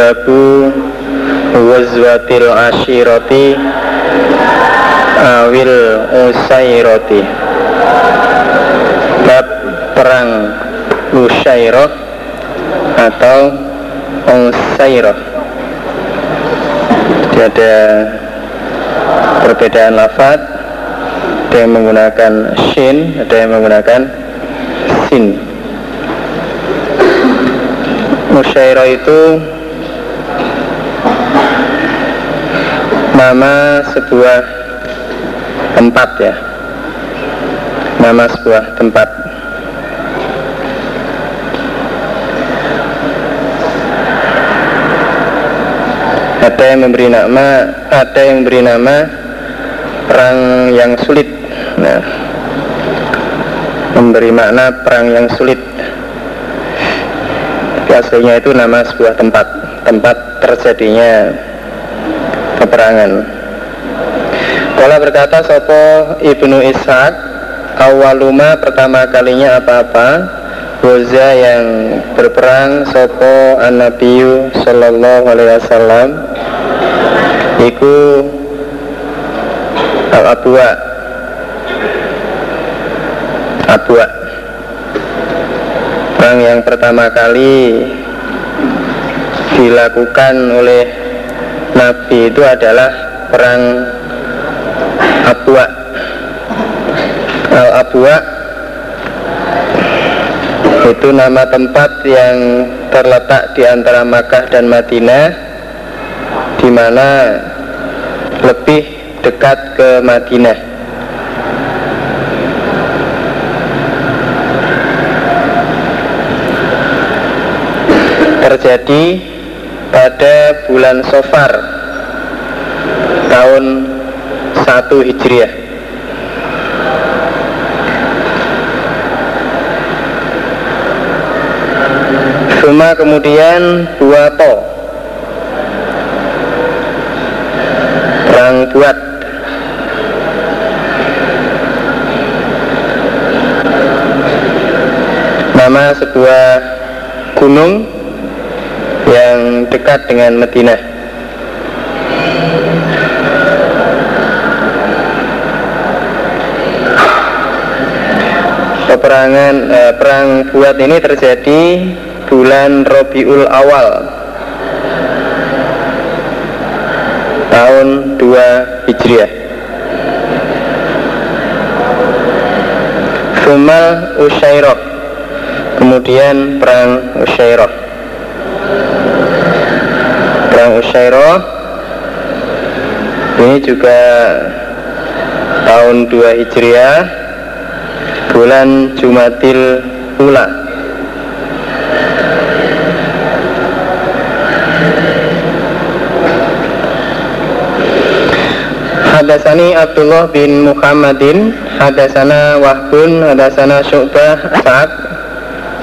Babu Wazwatil Ashirati Awil Usairati. Bab perang Usairah atau Usairah. Jadi ada perbedaan lafad ada yang menggunakan shin ada yang menggunakan sin. Musyairah itu nama sebuah tempat ya. Nama sebuah tempat. Ada yang memberi nama ada yang memberi nama perang yang sulit. Nah memberi makna perang yang sulit. Tapi itu nama sebuah tempat. Tempat terjadinya peperangan Kala berkata Sopo Ibnu Ishaq Awaluma pertama kalinya apa-apa Boza yang berperang Sopo An-Nabiyu Sallallahu Alaihi Wasallam Iku Al-Abwa. Abwa. Perang yang pertama kali Dilakukan oleh Nabi itu adalah Perang Abwa Al-Abwa Itu nama tempat yang terletak di antara Makkah dan Madinah di mana lebih dekat ke Madinah. Terjadi pada bulan Sofar tahun 1 Hijriah. Cuma kemudian Buato Perang Buat Nama sebuah gunung yang dekat dengan Madinah Peperangan eh, perang buat ini terjadi bulan Robiul Awal tahun 2 Hijriah. Sumal Usyairah kemudian perang Usyairah Usyairah ini juga tahun 2 Hijriah bulan Jumatil Ula. Hadasani Abdullah bin Muhammadin Hadasana Wahbun Hadasana Syu'bah Sa'ad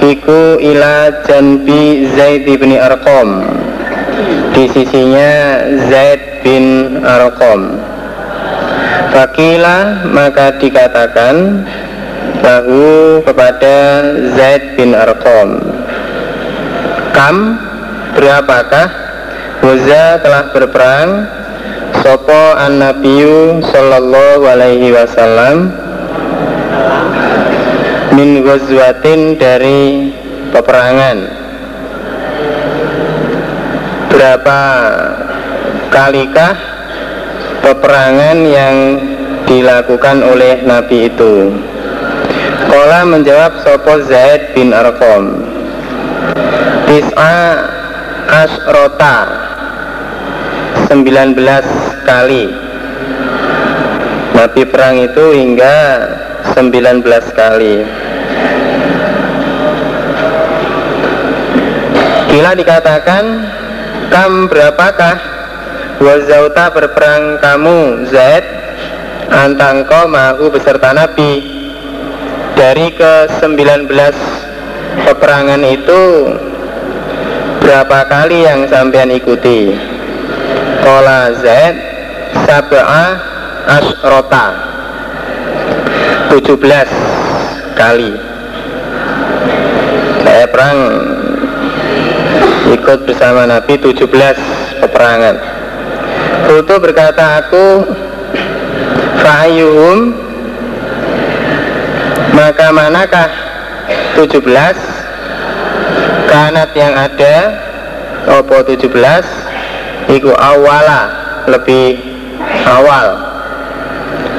Iku ila janbi Zaid bin Arqam Di sisinya Zaid bin Arqam. Fakila maka dikatakan Bahu kepada Zaid bin Arqam. Kam berapakah? Huza telah berperang. Sopo an Nabiyu Sallallahu alaihi wasallam. Min ghazwatin dari peperangan Berapa kalikah peperangan yang dilakukan oleh Nabi itu? Kola menjawab Sopo Zaid bin Arqam. Tis'a Asrota 19 kali. Nabi perang itu hingga 19 kali. Bila dikatakan Kam berapakah? Wazauta berperang kamu Zaid. Antangko mahu beserta Nabi. Dari ke 19 peperangan itu Berapa kali yang sampean ikuti? Kola Zaid Sab'a Asrota 17 kali. Saya perang Ikut bersama Nabi 17 peperangan. Kultu berkata aku Fa'ayuhum Maka manakah 17 Kanat yang ada Opo 17 Iku awala Lebih awal.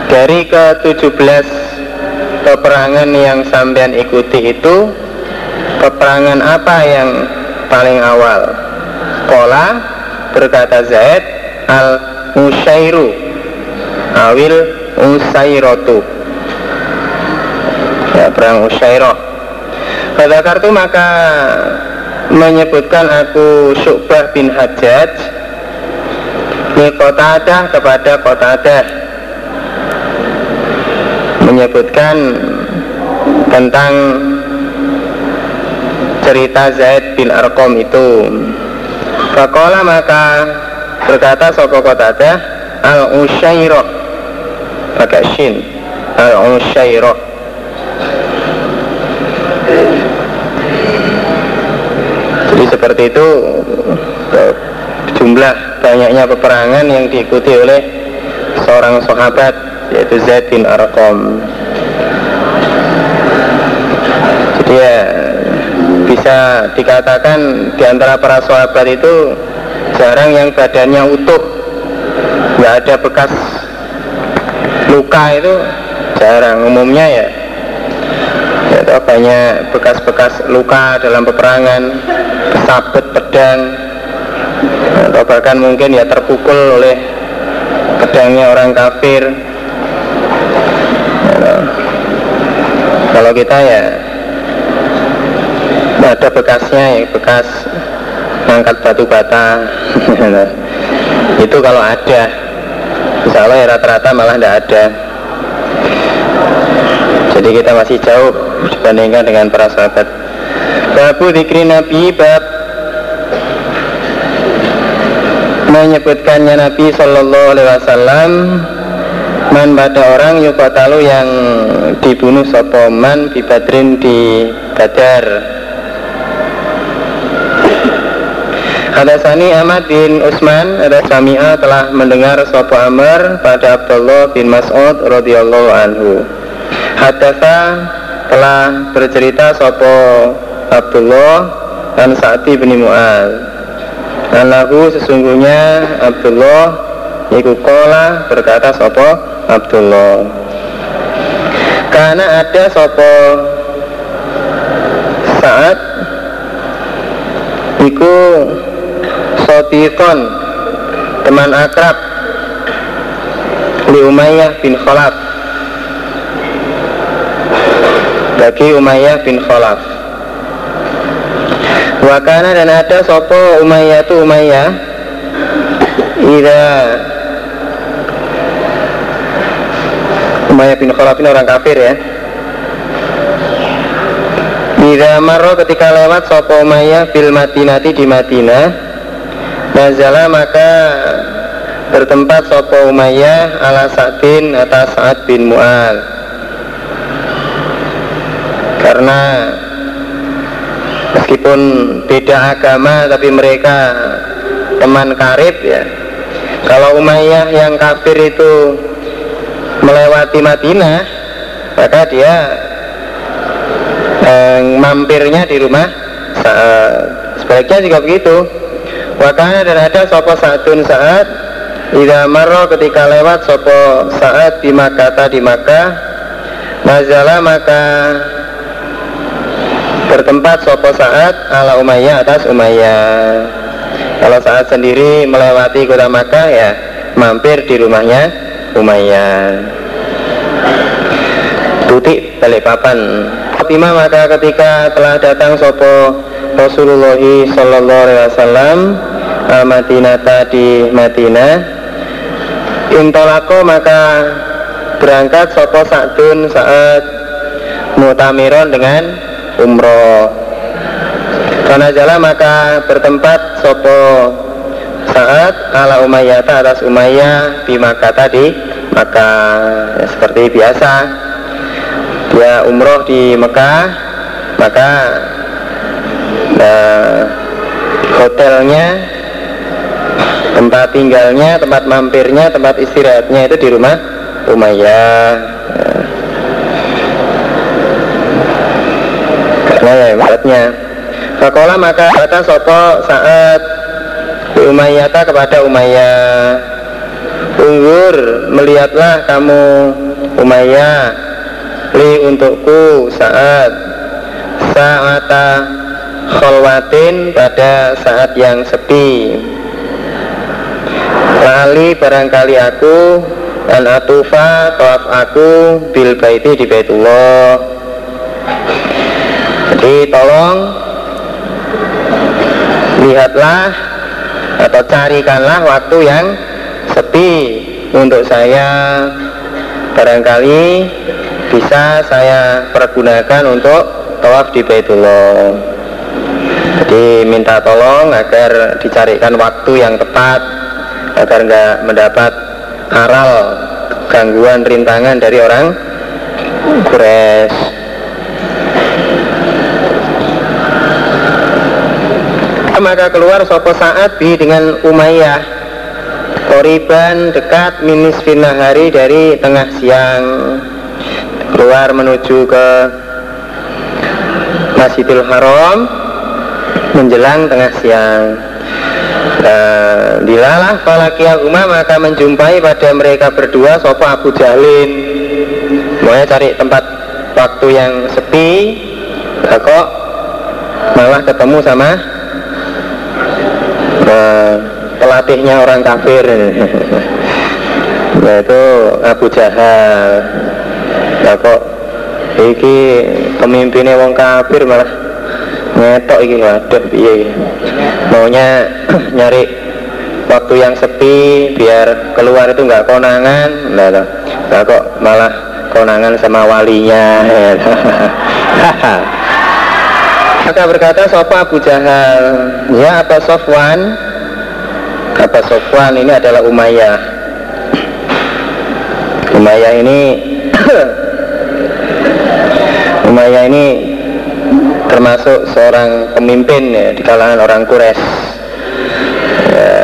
Dari ke 17 Peperangan yang sampean ikuti itu Peperangan apa yang paling awal. Kola berkata Zaid Al-Musyairu. Awil Usairotu Ya perang Usairoh Pada kartu maka menyebutkan aku Syukbah bin Hajjaj. Ini kota ada kepada kota ada Menyebutkan tentang cerita Zaid bin Arqam itu. Fakola maka berkata Sopo Kotada al Usyairah pakai shin. Al Usyairah jadi seperti itu jumlah banyaknya peperangan yang diikuti oleh seorang sahabat yaitu Zaid bin Arqam. Jadi ya bisa dikatakan di antara para sahabat itu jarang yang badannya utuh. Nggak ada bekas luka itu jarang umumnya ya. Ya banyak bekas-bekas luka dalam peperangan sabet pedang atau bahkan mungkin ya terpukul oleh pedangnya orang kafir. Kalau kita ya ada bekasnya ya bekas ngangkat batu bata. Itu kalau ada insya Allah ya rata-rata malah tidak ada. Jadi kita masih jauh dibandingkan dengan para sahabat. Babu dikri nabi bab menyebutkannya Nabi Shallallahu Alaihi Wasallam man pada orang yukotalu yang dibunuh sopoman bibadrin di Badar Hadasani Ahmad bin Usman ada Sami'a telah mendengar Sopo Amr pada Abdullah bin Mas'ud radhiyallahu anhu. Hadasa telah bercerita Sopo Abdullah dan Sa'di bin Mu'al. Anlahu sesungguhnya Abdullah Iku kola berkata Sopo Abdullah Karena ada Sopo saat Iku Sotikon teman akrab Li Umayyah bin Khalaf. Bagi Umayyah bin Khalaf. Wakana dan ada sopo Umayyah tu Umayyah Ida Umayyah bin Khalaf ini orang kafir ya. Ida marro ketika lewat sopo Umayyah bil Madinati di Madinah Nazala maka bertempat Sopo Umayyah ala Sa'din atas Sa'ad bin Mu'al. Karena meskipun beda agama tapi mereka teman karib ya. Kalau Umayyah yang kafir itu melewati Madinah maka dia eh, mampirnya di rumah Sebaliknya juga begitu Wakana dan ada sopo saatun saat Ida marro ketika lewat sopo saat di Makata di Makkah. Nazala maka bertempat sopo saat ala Umayyah atas Umayyah. Kalau saat sendiri melewati kota Makkah ya mampir di rumahnya Umayyah. Tutik balik papan. Fatimah maka ketika telah datang sopo Rasulullah Sallallahu Alaihi Wasallam al Madinah di Madinah. Intolako maka berangkat sopo sakdun saat mutamiron dengan umroh. Karena jalan maka bertempat sopo saat ala Umayyah atas Umayyah di Makkah tadi. Maka ya, seperti biasa. Dia umroh di Mekah maka nah, hotelnya tempat tinggalnya tempat mampirnya tempat istirahatnya itu di rumah Umayyah. Karena ya ibaratnya. Fakola maka kata sopo saat Umayyata kepada Umayyah. Ungur melihatlah kamu Umayyah Li untukku saat Saata kholwatin pada saat yang sepi. Lali barangkali aku Dan atufa tawaf aku Bil baiti di baitullah. Jadi tolong Lihatlah Atau carikanlah waktu yang sepi Untuk saya. Barangkali bisa saya pergunakan untuk tawaf di Baitullah jadi minta tolong agar dicarikan waktu yang tepat agar nggak mendapat aral gangguan rintangan dari orang Quraisy. Maka keluar sopo saat bi dengan Umayyah. Koriban dekat minis hari dari tengah siang. Keluar menuju ke Masjidil Haram menjelang tengah siang. Nah, dilalah falakia umma maka menjumpai pada mereka berdua sopo Abu Jahlin. Mau cari tempat waktu yang sepi nah, kok malah ketemu sama nah, pelatihnya orang kafir. Yaitu Abu Jahal. Nah, kok iki pemimpinnya wong kafir malah ngetok iki waduh piye maunya nyari waktu yang sepi biar keluar itu nggak konangan. Nah, nah kok malah konangan sama walinya? Maka berkata Sofa Abu Jahal? Ya apa Sofwan. Apa Sofwan ini adalah Umayyah. Umayyah ini Umayyah ini termasuk seorang pemimpin ya, di kalangan orang Quraisy. Ya,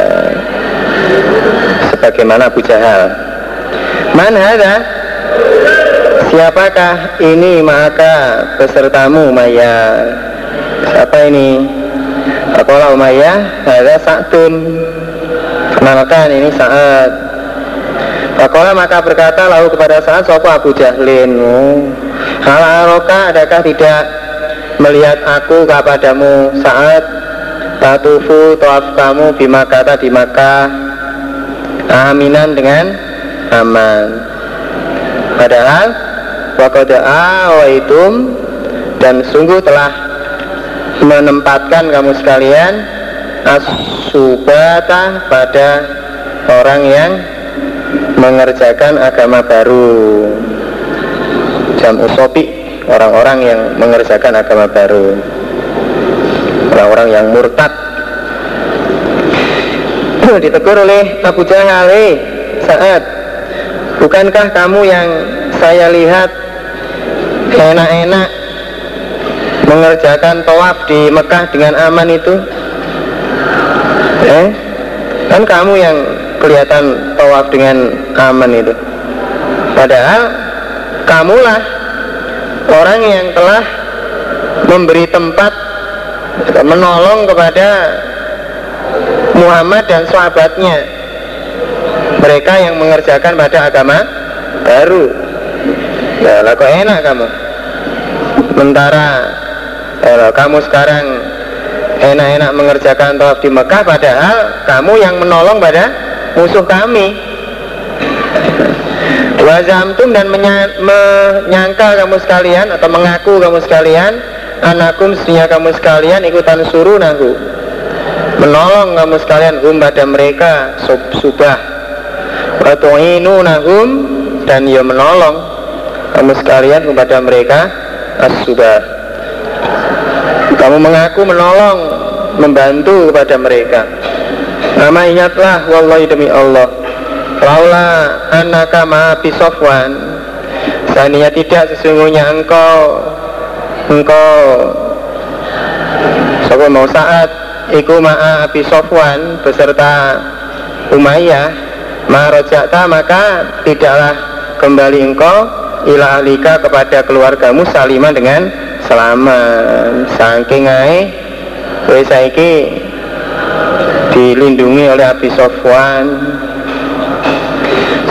sebagaimana Abu Jahal. Man ada siapakah ini? Maka pesertamu Maya. Siapa ini? Apalah Umayyah ada Sa'tun kenalkan ini saat Pakola maka berkata lalu kepada saat Sopo Abu Jahlin? Oh, Hal aroka adakah tidak melihat aku kepadamu saat tatufu toaf kamu bima kata di Makkah aminan dengan aman. Padahal wakoda awaitum dan sungguh telah menempatkan kamu sekalian asubata pada orang yang mengerjakan agama baru. Jam usopi orang-orang yang mengerjakan agama baru. Orang-orang yang murtad. Ditegur oleh Abu Jahal saat bukankah kamu yang saya lihat enak-enak mengerjakan tawaf di Mekah dengan aman itu? Eh kan kamu yang kelihatan tawaf dengan aman itu. Padahal kamulah orang yang telah memberi tempat menolong kepada Muhammad dan sahabatnya. Mereka yang mengerjakan pada agama baru. Ya lah kok enak kamu? Sementara ya, kamu sekarang enak-enak mengerjakan tawaf di Mekah padahal kamu yang menolong pada musuh kami Wazamtum dan menyangka kamu sekalian atau mengaku kamu sekalian anakum sesungguhnya kamu sekalian ikutan suruh nahu menolong kamu sekalian hum pada mereka sub subah. Watu'inu nahum dan ia menolong kamu sekalian kepada mereka as subah kamu mengaku menolong membantu kepada mereka. Nama ingatlah wallahi demi Allah Laula anaka ma bisofwan Seandainya tidak sesungguhnya engkau Engkau Sopo mau saat iku ma'a Abi Sofwan beserta Umayyah Marojakta maka tidaklah kembali engkau ila ahlika kepada keluargamu salima dengan selamat. Saking ae kowe saiki dilindungi oleh Abi Sofwan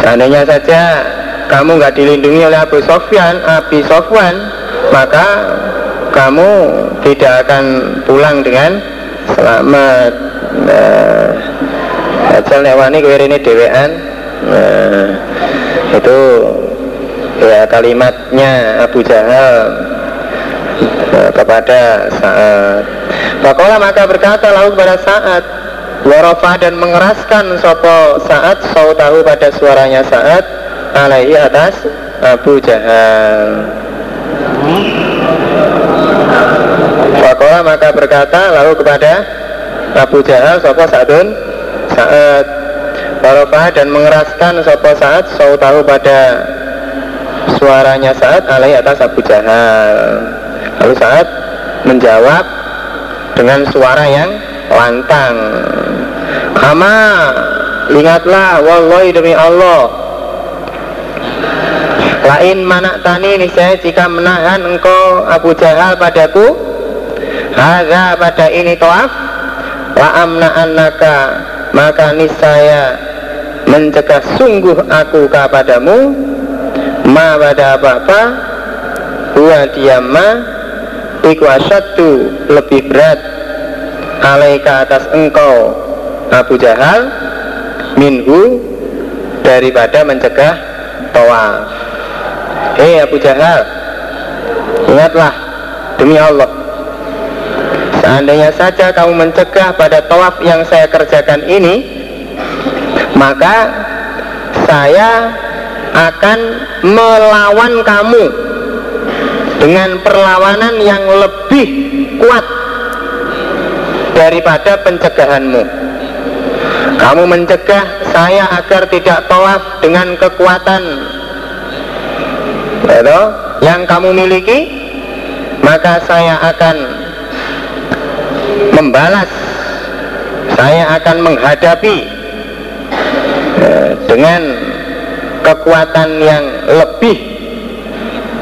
seandainya saja kamu nggak dilindungi oleh Abu Sofyan Abi Sofwan maka kamu tidak akan pulang dengan selamat. Nah, Ajal newani ini dewean nah, itu ya kalimatnya Abu Jahal nah, kepada saat Bakola maka berkata lalu kepada saat Warofa dan mengeraskan sopo saat Sau tahu pada suaranya saat Alaihi atas Abu Jahal. Fakola maka berkata lalu kepada Abu Jahal sopo saatun saat Warofa dan mengeraskan sopo saat Sau tahu pada suaranya saat alaihi atas Abu Jahal. Lalu saat menjawab dengan suara yang lantang Ama ingatlah wallahi demi Allah. Lain mana tani saya jika menahan engkau Abu Jahal padaku Haza pada ini toaf La amna annaka Maka niscaya Mencegah sungguh aku kepadamu Ma pada apa-apa Huwa diamma Iku asyaddu Lebih berat Alaika atas engkau Abu Jahal Minhu Daripada mencegah Tawaf. Hei Abu Jahal Ingatlah Demi Allah Seandainya saja kamu mencegah pada tawaf yang saya kerjakan ini Maka Saya akan melawan kamu Dengan perlawanan yang lebih kuat Daripada pencegahanmu Kamu mencegah saya agar tidak tawaf dengan kekuatan Betul? yang kamu miliki maka saya akan membalas saya akan menghadapi eh, dengan kekuatan yang lebih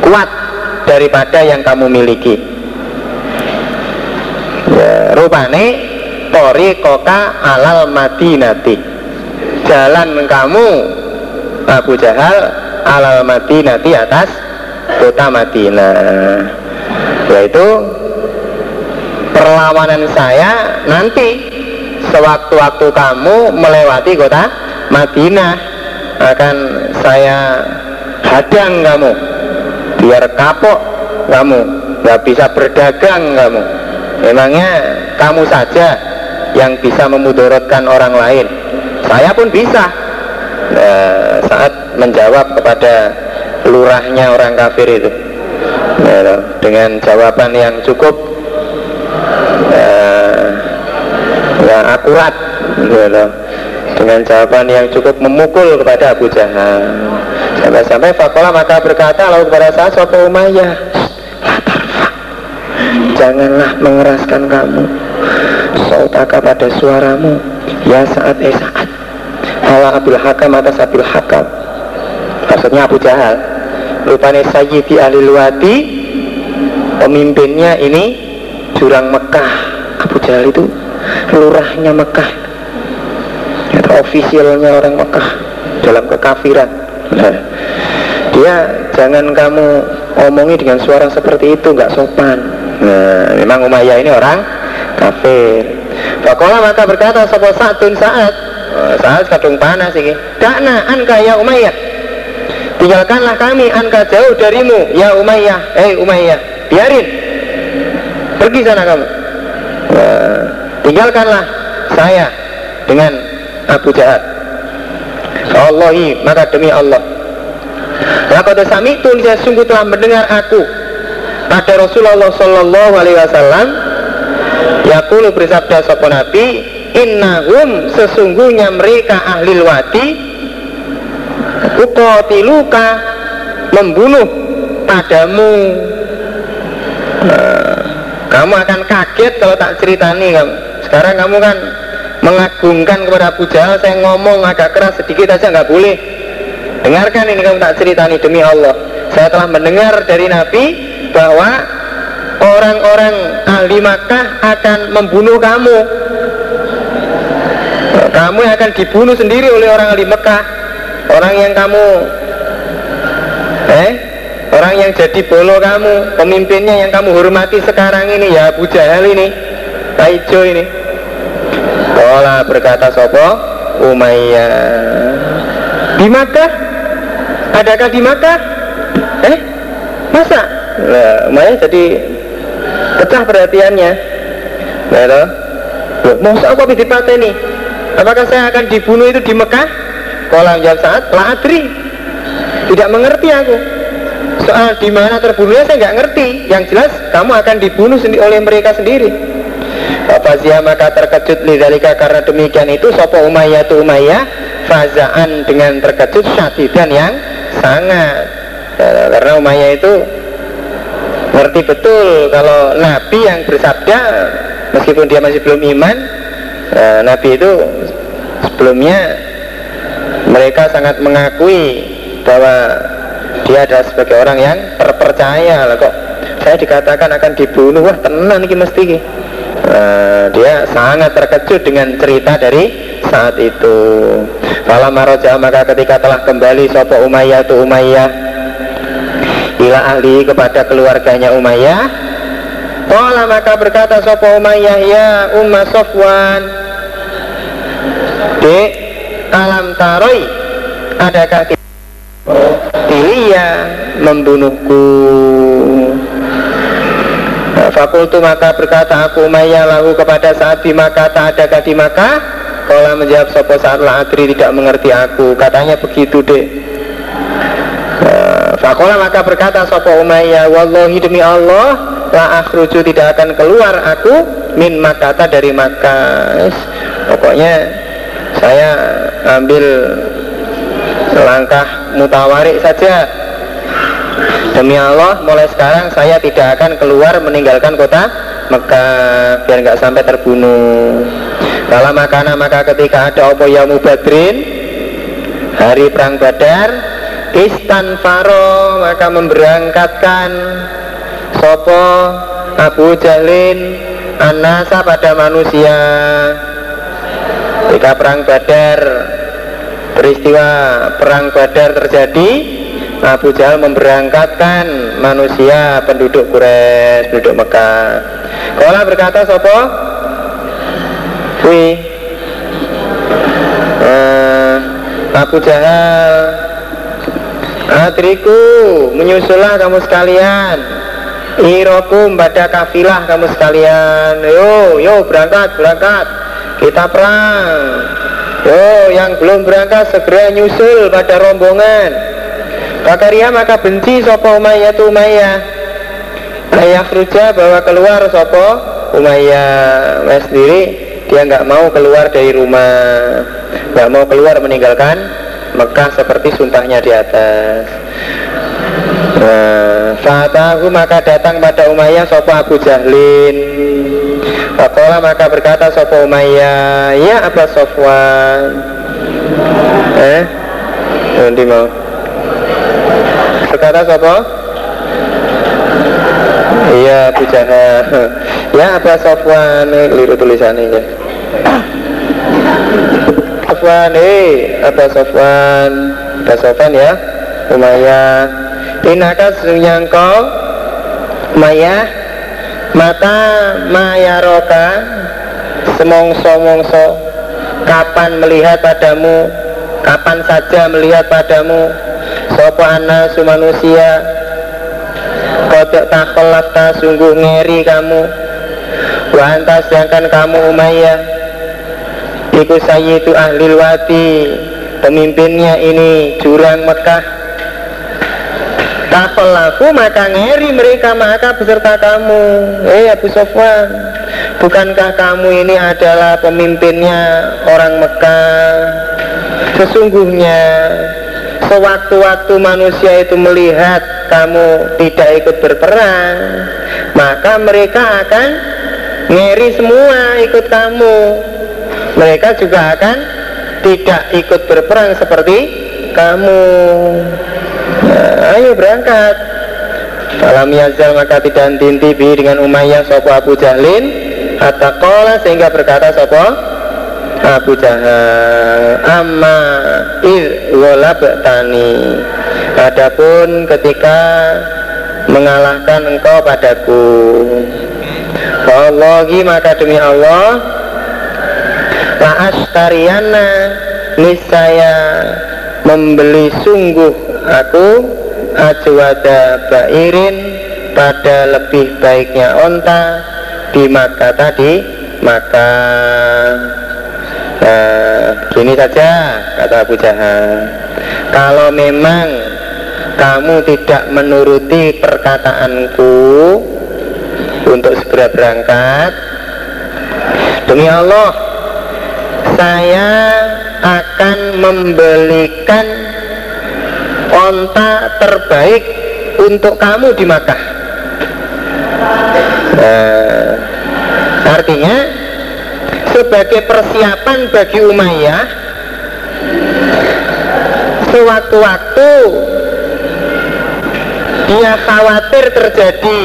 kuat daripada yang kamu miliki ya, rupane tori koka alal madinati. Jalan kamu Abu Jahal alal madinati atas kota Madinah. Yaitu perlawanan saya nanti sewaktu-waktu kamu melewati kota Madinah akan saya hadang kamu biar kapok kamu nggak bisa berdagang kamu. Memangnya kamu saja yang bisa memudorotkan orang lain. Saya pun bisa. Nah, saat menjawab kepada lurahnya orang kafir itu. Ya, dengan jawaban yang cukup yang akurat. Ya, dengan jawaban yang cukup memukul kepada Abu Jahal. Sampai-sampai Fakola maka berkata lalu kepada saya Sopo Umayyah janganlah mengeraskan kamu sautaka pada suaramu ya saat eh saat Allah Abdul Hakam atas Abdul Hakam. Maksudnya Abu Jahal. Rupanya Sayyidi Alilwati pemimpinnya ini jurang Mekah. Abu Jahal itu lurahnya Mekah. Atau ofisialnya orang Mekah dalam kekafiran. Nah, dia jangan kamu omongi dengan suara seperti itu nggak sopan. Nah memang Umayyah ini orang kafir Fakola maka berkata sebuah satun saat oh, saat kadung panas ini Dakna anka ya Umayyah. Tinggalkanlah kami anka jauh darimu ya Umayyah. Eh Umayyah biarin. Pergi sana kamu. Nah, tinggalkanlah saya dengan Abu Jahal. Allahi maka demi Allah. Laqad sami itu sungguh telah mendengar aku. Pada Rasulullah Sallallahu Alaihi Wasallam Yakulu bersabda sopo Nabi Innahum sesungguhnya mereka ahli wadi Ukotiluka Membunuh padamu. Nah, Kamu akan kaget kalau tak ceritani kamu sekarang kamu kan mengagungkan kepada Abu Jahal saya ngomong agak keras sedikit aja nggak boleh. Dengarkan ini kamu tak ceritani demi Allah. Saya telah mendengar dari Nabi bahwa orang-orang ahli Makkah akan membunuh kamu. Kamu akan dibunuh sendiri oleh orang ahli Mekah orang yang kamu eh orang yang jadi bolo kamu pemimpinnya yang kamu hormati sekarang ini ya Abu Jahal ini Taijo ini. Kala berkata Sopo Umayyah. Di Makkah? Adakah di Makkah? Eh masa? Nah, Umayyah jadi pecah perhatiannya. Nah, loh masa aku dipateni apakah saya akan dibunuh itu di Mekah? Kalau jawab saat ladri tidak mengerti aku. Soal di mana terbunuhnya saya nggak ngerti. Yang jelas kamu akan dibunuh oleh mereka sendiri. Fazia maka terkejut lidalika karena demikian itu Sopo Umayyah tu Umayyah? Fazaan dengan terkejut syatidan yang sangat. Karena Umayyah itu ngerti betul kalau Nabi yang bersabda meskipun dia masih belum iman eh, Nabi itu sebelumnya mereka sangat mengakui bahwa dia adalah sebagai orang yang terpercaya lah kok. Saya dikatakan akan dibunuh wah tenang ini mesti uh, dia sangat terkejut dengan cerita dari saat itu. Fala maroja maka ketika telah kembali Sopo Umayyah tu Umayyah ila ahli kepada keluarganya Umayyah Kala maka berkata Sopo Umayyah ya Umma Sofwan Dek alam taroi adakah Tilia membunuhku. Fakultu maka berkata aku Umayyah lalu kepada saat di maka tak adakah di maka Kala menjawab Sopo saat adri tidak mengerti aku. Katanya begitu dek Fakola maka berkata Sopo Umayyah Wallahi demi Allah La akhruju tidak akan keluar aku Min makata dari Makkah Pokoknya Saya ambil Langkah mutawarik saja Demi Allah mulai sekarang saya tidak akan keluar meninggalkan kota Mekah biar nggak sampai terbunuh. Kalau makanan maka ketika ada opo yamu badrin hari perang badar istanfaro maka memberangkatkan. Sopo? Abu Jalin anasa pada manusia. Ketika perang badar peristiwa perang badar terjadi Abu Jahal memberangkatkan manusia penduduk Quraisy, penduduk Mekah. Kala berkata sopo, Wi, uh, Abu Jahal Adriku menyusullah kamu sekalian. Irokum pada kafilah kamu sekalian. Yo, yo berangkat, berangkat. Kita perang. Yo, yang belum berangkat segera nyusul pada rombongan. Bakaria maka benci sopo Umayyah tu Umayyah. Ayah kerja bahwa keluar sopo Umayyah. Mas sendiri dia nggak mau keluar dari rumah. Nggak mau keluar meninggalkan Mekah seperti sumpahnya di atas. Nah, saat aku maka datang pada Umayyah Sopo Abu Jahlin. Fakola maka berkata Sopo Umayyah Ya apa Sofwan Eh? Nanti mau. Berkata Sopo? Iya Abu Jahal Ya apa Sofwan Keliru tulisannya ya Sofwan eh apa Sofwan apa Sofwan ya. Umayyah. Inaka sesungguhnya engkau Umayyah. Mata mayaroka? Semongso-mongso. Kapan melihat padamu? Kapan saja melihat padamu? Sopo anasu manusia Kodok takolata sungguh ngeri kamu. Wantas sedangkan kamu Umayyah Iku sayyidu ahlil wati Pemimpinnya ini jurang Mekah. Takolaku maka ngeri mereka maka beserta kamu. Eh Abu Sofwan Bukankah kamu ini adalah pemimpinnya orang Mekah? Sesungguhnya Sewaktu-waktu manusia itu melihat kamu tidak ikut berperang Maka mereka akan ngeri semua ikut kamu mereka juga akan tidak ikut berperang seperti kamu. Nah, ayo berangkat. Alam yazal maka tidak tintibi dengan Umayyah sopo Abu Jahlin. Hatta kola sehingga berkata sopo Abu Jahal Amma il tani Adapun ketika mengalahkan engkau padaku Wallahi maka demi Allah La astariyana Nisaya membeli sungguh aku Ajwada bairin pada lebih baiknya onta di maka tadi maka nah, gini saja kata Abu Jahal. Kalau memang kamu tidak menuruti perkataanku untuk segera berangkat demi Allah saya akan membelikan onta terbaik untuk kamu di Makkah. Nah, artinya sebagai persiapan bagi Umayyah sewaktu-waktu dia khawatir terjadi